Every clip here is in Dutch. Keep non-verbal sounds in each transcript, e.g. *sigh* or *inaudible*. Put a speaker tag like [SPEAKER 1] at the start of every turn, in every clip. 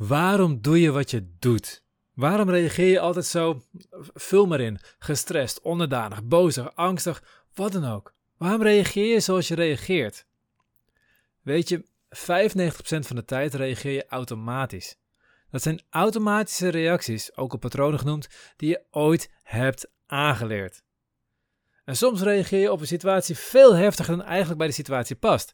[SPEAKER 1] Waarom doe je wat je doet? Waarom reageer je altijd zo, vul maar in, gestrest, onderdanig, bozig, angstig, wat dan ook? Waarom reageer je zoals je reageert? Weet je, 95% van de tijd reageer je automatisch. Dat zijn automatische reacties, ook op patronen genoemd, die je ooit hebt aangeleerd. En soms reageer je op een situatie veel heftiger dan eigenlijk bij de situatie past.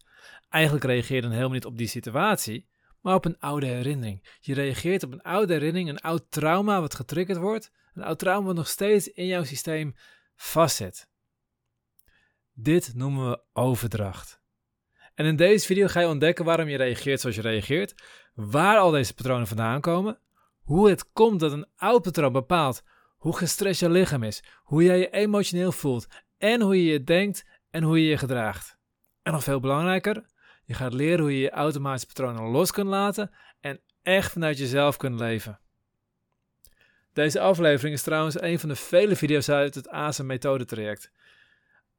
[SPEAKER 1] Eigenlijk reageer je dan helemaal niet op die situatie, maar op een oude herinnering. Je reageert op een oude herinnering, een oud trauma wat getriggerd wordt, een oud trauma wat nog steeds in jouw systeem vastzit. Dit noemen we overdracht. En in deze video ga je ontdekken waarom je reageert zoals je reageert, waar al deze patronen vandaan komen, hoe het komt dat een oud patroon bepaalt hoe gestrest je lichaam is, hoe jij je emotioneel voelt en hoe je je denkt en hoe je je gedraagt. En nog veel belangrijker, je gaat leren hoe je je automatische patronen los kunt laten en echt vanuit jezelf kunt leven. Deze aflevering is trouwens een van de vele video's uit het ASM Methode traject.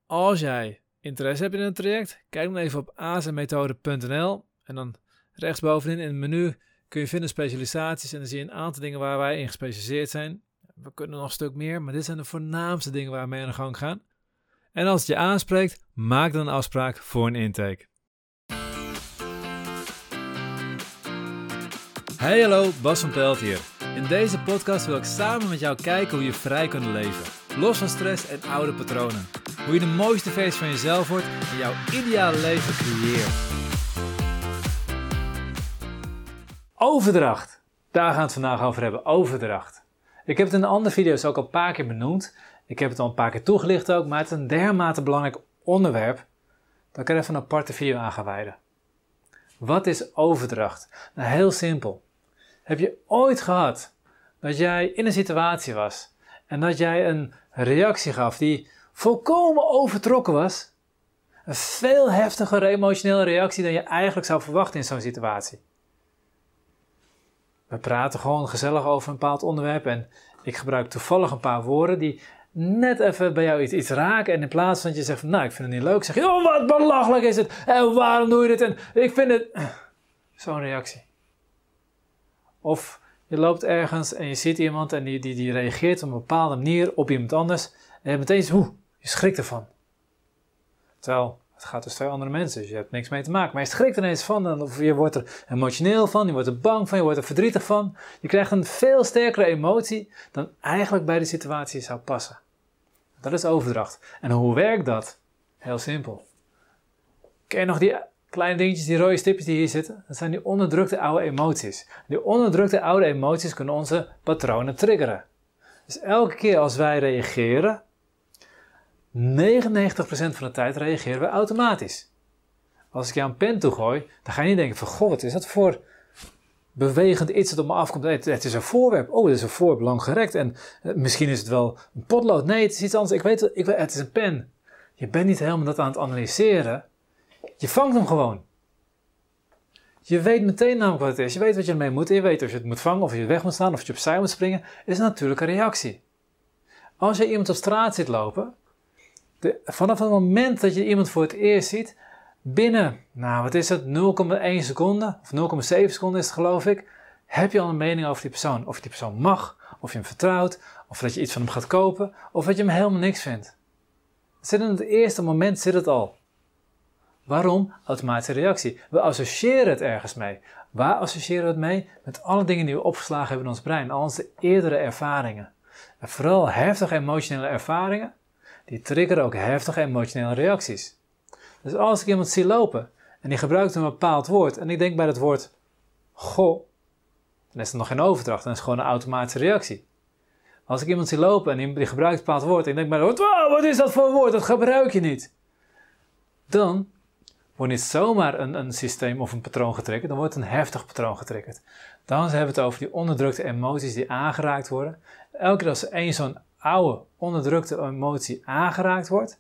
[SPEAKER 1] Als jij interesse hebt in een traject, kijk dan even op asemmethode.nl en dan rechtsbovenin in het menu kun je vinden specialisaties en dan zie je een aantal dingen waar wij in gespecialiseerd zijn. We kunnen nog een stuk meer, maar dit zijn de voornaamste dingen waar we mee aan de gang gaan. En als het je aanspreekt, maak dan een afspraak voor een intake. Hey hallo, Bas van Pelt hier. In deze podcast wil ik samen met jou kijken hoe je vrij kunt leven. Los van stress en oude patronen. Hoe je de mooiste versie van jezelf wordt en jouw ideale leven creëert. Overdracht. Daar gaan we het vandaag over hebben. Overdracht. Ik heb het in de andere video's ook al een paar keer benoemd. Ik heb het al een paar keer toegelicht ook, maar het is een dermate belangrijk onderwerp dat ik er even een aparte video aan ga wijden. Wat is overdracht? Nou, heel simpel. Heb je ooit gehad dat jij in een situatie was en dat jij een reactie gaf die volkomen overtrokken was? Een veel heftigere emotionele reactie dan je eigenlijk zou verwachten in zo'n situatie. We praten gewoon gezellig over een bepaald onderwerp en ik gebruik toevallig een paar woorden die net even bij jou iets, iets raken. En in plaats van dat je zegt van, nou, ik vind het niet leuk, zeg je, oh, wat belachelijk is het. En waarom doe je dit? En ik vind het... *clears throat* Zo'n reactie. Of je loopt ergens en je ziet iemand en die, die, die reageert op een bepaalde manier op iemand anders. En je meteen zo, je schrikt ervan. Terwijl het gaat dus twee andere mensen, dus je hebt niks mee te maken. Maar je schrikt er ineens van, of je wordt er emotioneel van, je wordt er bang van, je wordt er verdrietig van. Je krijgt een veel sterkere emotie dan eigenlijk bij de situatie zou passen. Dat is overdracht. En hoe werkt dat? Heel simpel. Ken je nog die kleine dingetjes, die rode stipjes die hier zitten? Dat zijn die onderdrukte oude emoties. Die onderdrukte oude emoties kunnen onze patronen triggeren. Dus elke keer als wij reageren, 99% van de tijd reageren we automatisch. Als ik jou een pen toegooi, dan ga je niet denken van, goh, wat is dat voor bewegend iets dat op me afkomt. Het, is een voorwerp. Oh, het is een voorwerp lang gerekt. En eh, misschien is het wel een potlood. Nee, het is iets anders. Ik weet, ik het is een pen. Je bent niet helemaal dat aan het analyseren. Je vangt hem gewoon. Je weet meteen namelijk wat het is. Je weet wat je ermee moet. je weet of je het moet vangen, of je weg moet staan, of je opzij moet springen. Is een natuurlijke reactie. Als je iemand op straat ziet lopen, vanaf het moment dat je iemand voor het eerst ziet, binnen, nou wat is het, 0,1 seconde, of 0,7 seconden is het geloof ik, heb je al een mening over die persoon. Of die persoon mag, of je hem vertrouwt, of dat je iets van hem gaat kopen, of dat je hem helemaal niks vindt. zit in het eerste moment zit het al. Waarom? Automatische reactie. We associëren het ergens mee. Waar associëren we het mee? Met alle dingen die we opgeslagen hebben in ons brein, al onze eerdere ervaringen. En vooral heftige emotionele ervaringen, die triggeren ook heftige emotionele reacties. Dus als ik iemand zie lopen en die gebruikt een bepaald woord en ik denk bij dat woord goh, dan is er nog geen overdracht, dan is het gewoon een automatische reactie. Als ik iemand zie lopen en die, gebruikt een bepaald woord en ik denk bij dat woord, wow, wat is dat voor woord, dat gebruik je niet. Dan niet zomaar een, systeem of een patroon getriggerd, dan wordt een heftig patroon getriggerd. Dan hebben we het over die onderdrukte emoties die aangeraakt worden. Elke keer als één zo'n oude onderdrukte emotie aangeraakt wordt,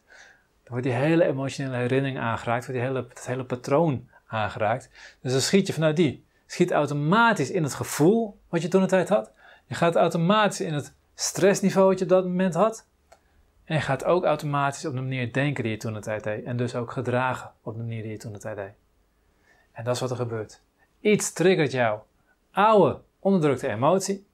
[SPEAKER 1] dan wordt die hele emotionele herinnering aangeraakt, wordt die hele, het hele patroon aangeraakt. Dus dan schiet je vanuit die. Schiet automatisch in het gevoel wat je toen de tijd had. Je gaat automatisch in het stressniveau wat je op dat moment had. En gaat ook automatisch op de manier denken die je toen de tijd deed. En dus ook gedragen op de manier die je toen de tijd deed. En dat is wat er gebeurt. Iets triggert jou oude onderdrukte emotie.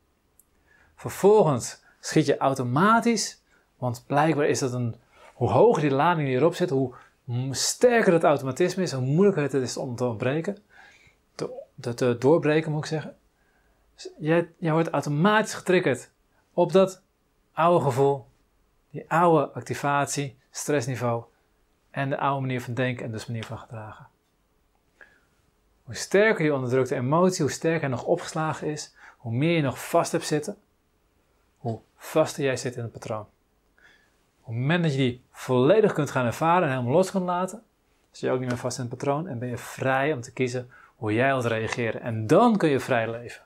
[SPEAKER 1] Vervolgens schiet je automatisch, want blijkbaar is dat een, hoe hoger die lading die erop zit, hoe sterker het automatisme is, hoe moeilijker het is om te ontbreken, te, te, doorbreken moet ik zeggen. Dus jij, jij wordt automatisch getriggerd op dat oude gevoel, die oude activatie, stressniveau en de oude manier van denken en dus manier van gedragen. Hoe sterker je onderdrukte emotie, hoe sterker nog opgeslagen is, hoe meer je nog vast hebt zitten, hoe vaster jij zit in het patroon. Moment dat je die volledig kunt gaan ervaren en helemaal los kunt laten, zit je ook niet meer vast in het patroon en ben je vrij om te kiezen hoe jij wilt reageren. En dan kun je vrij leven.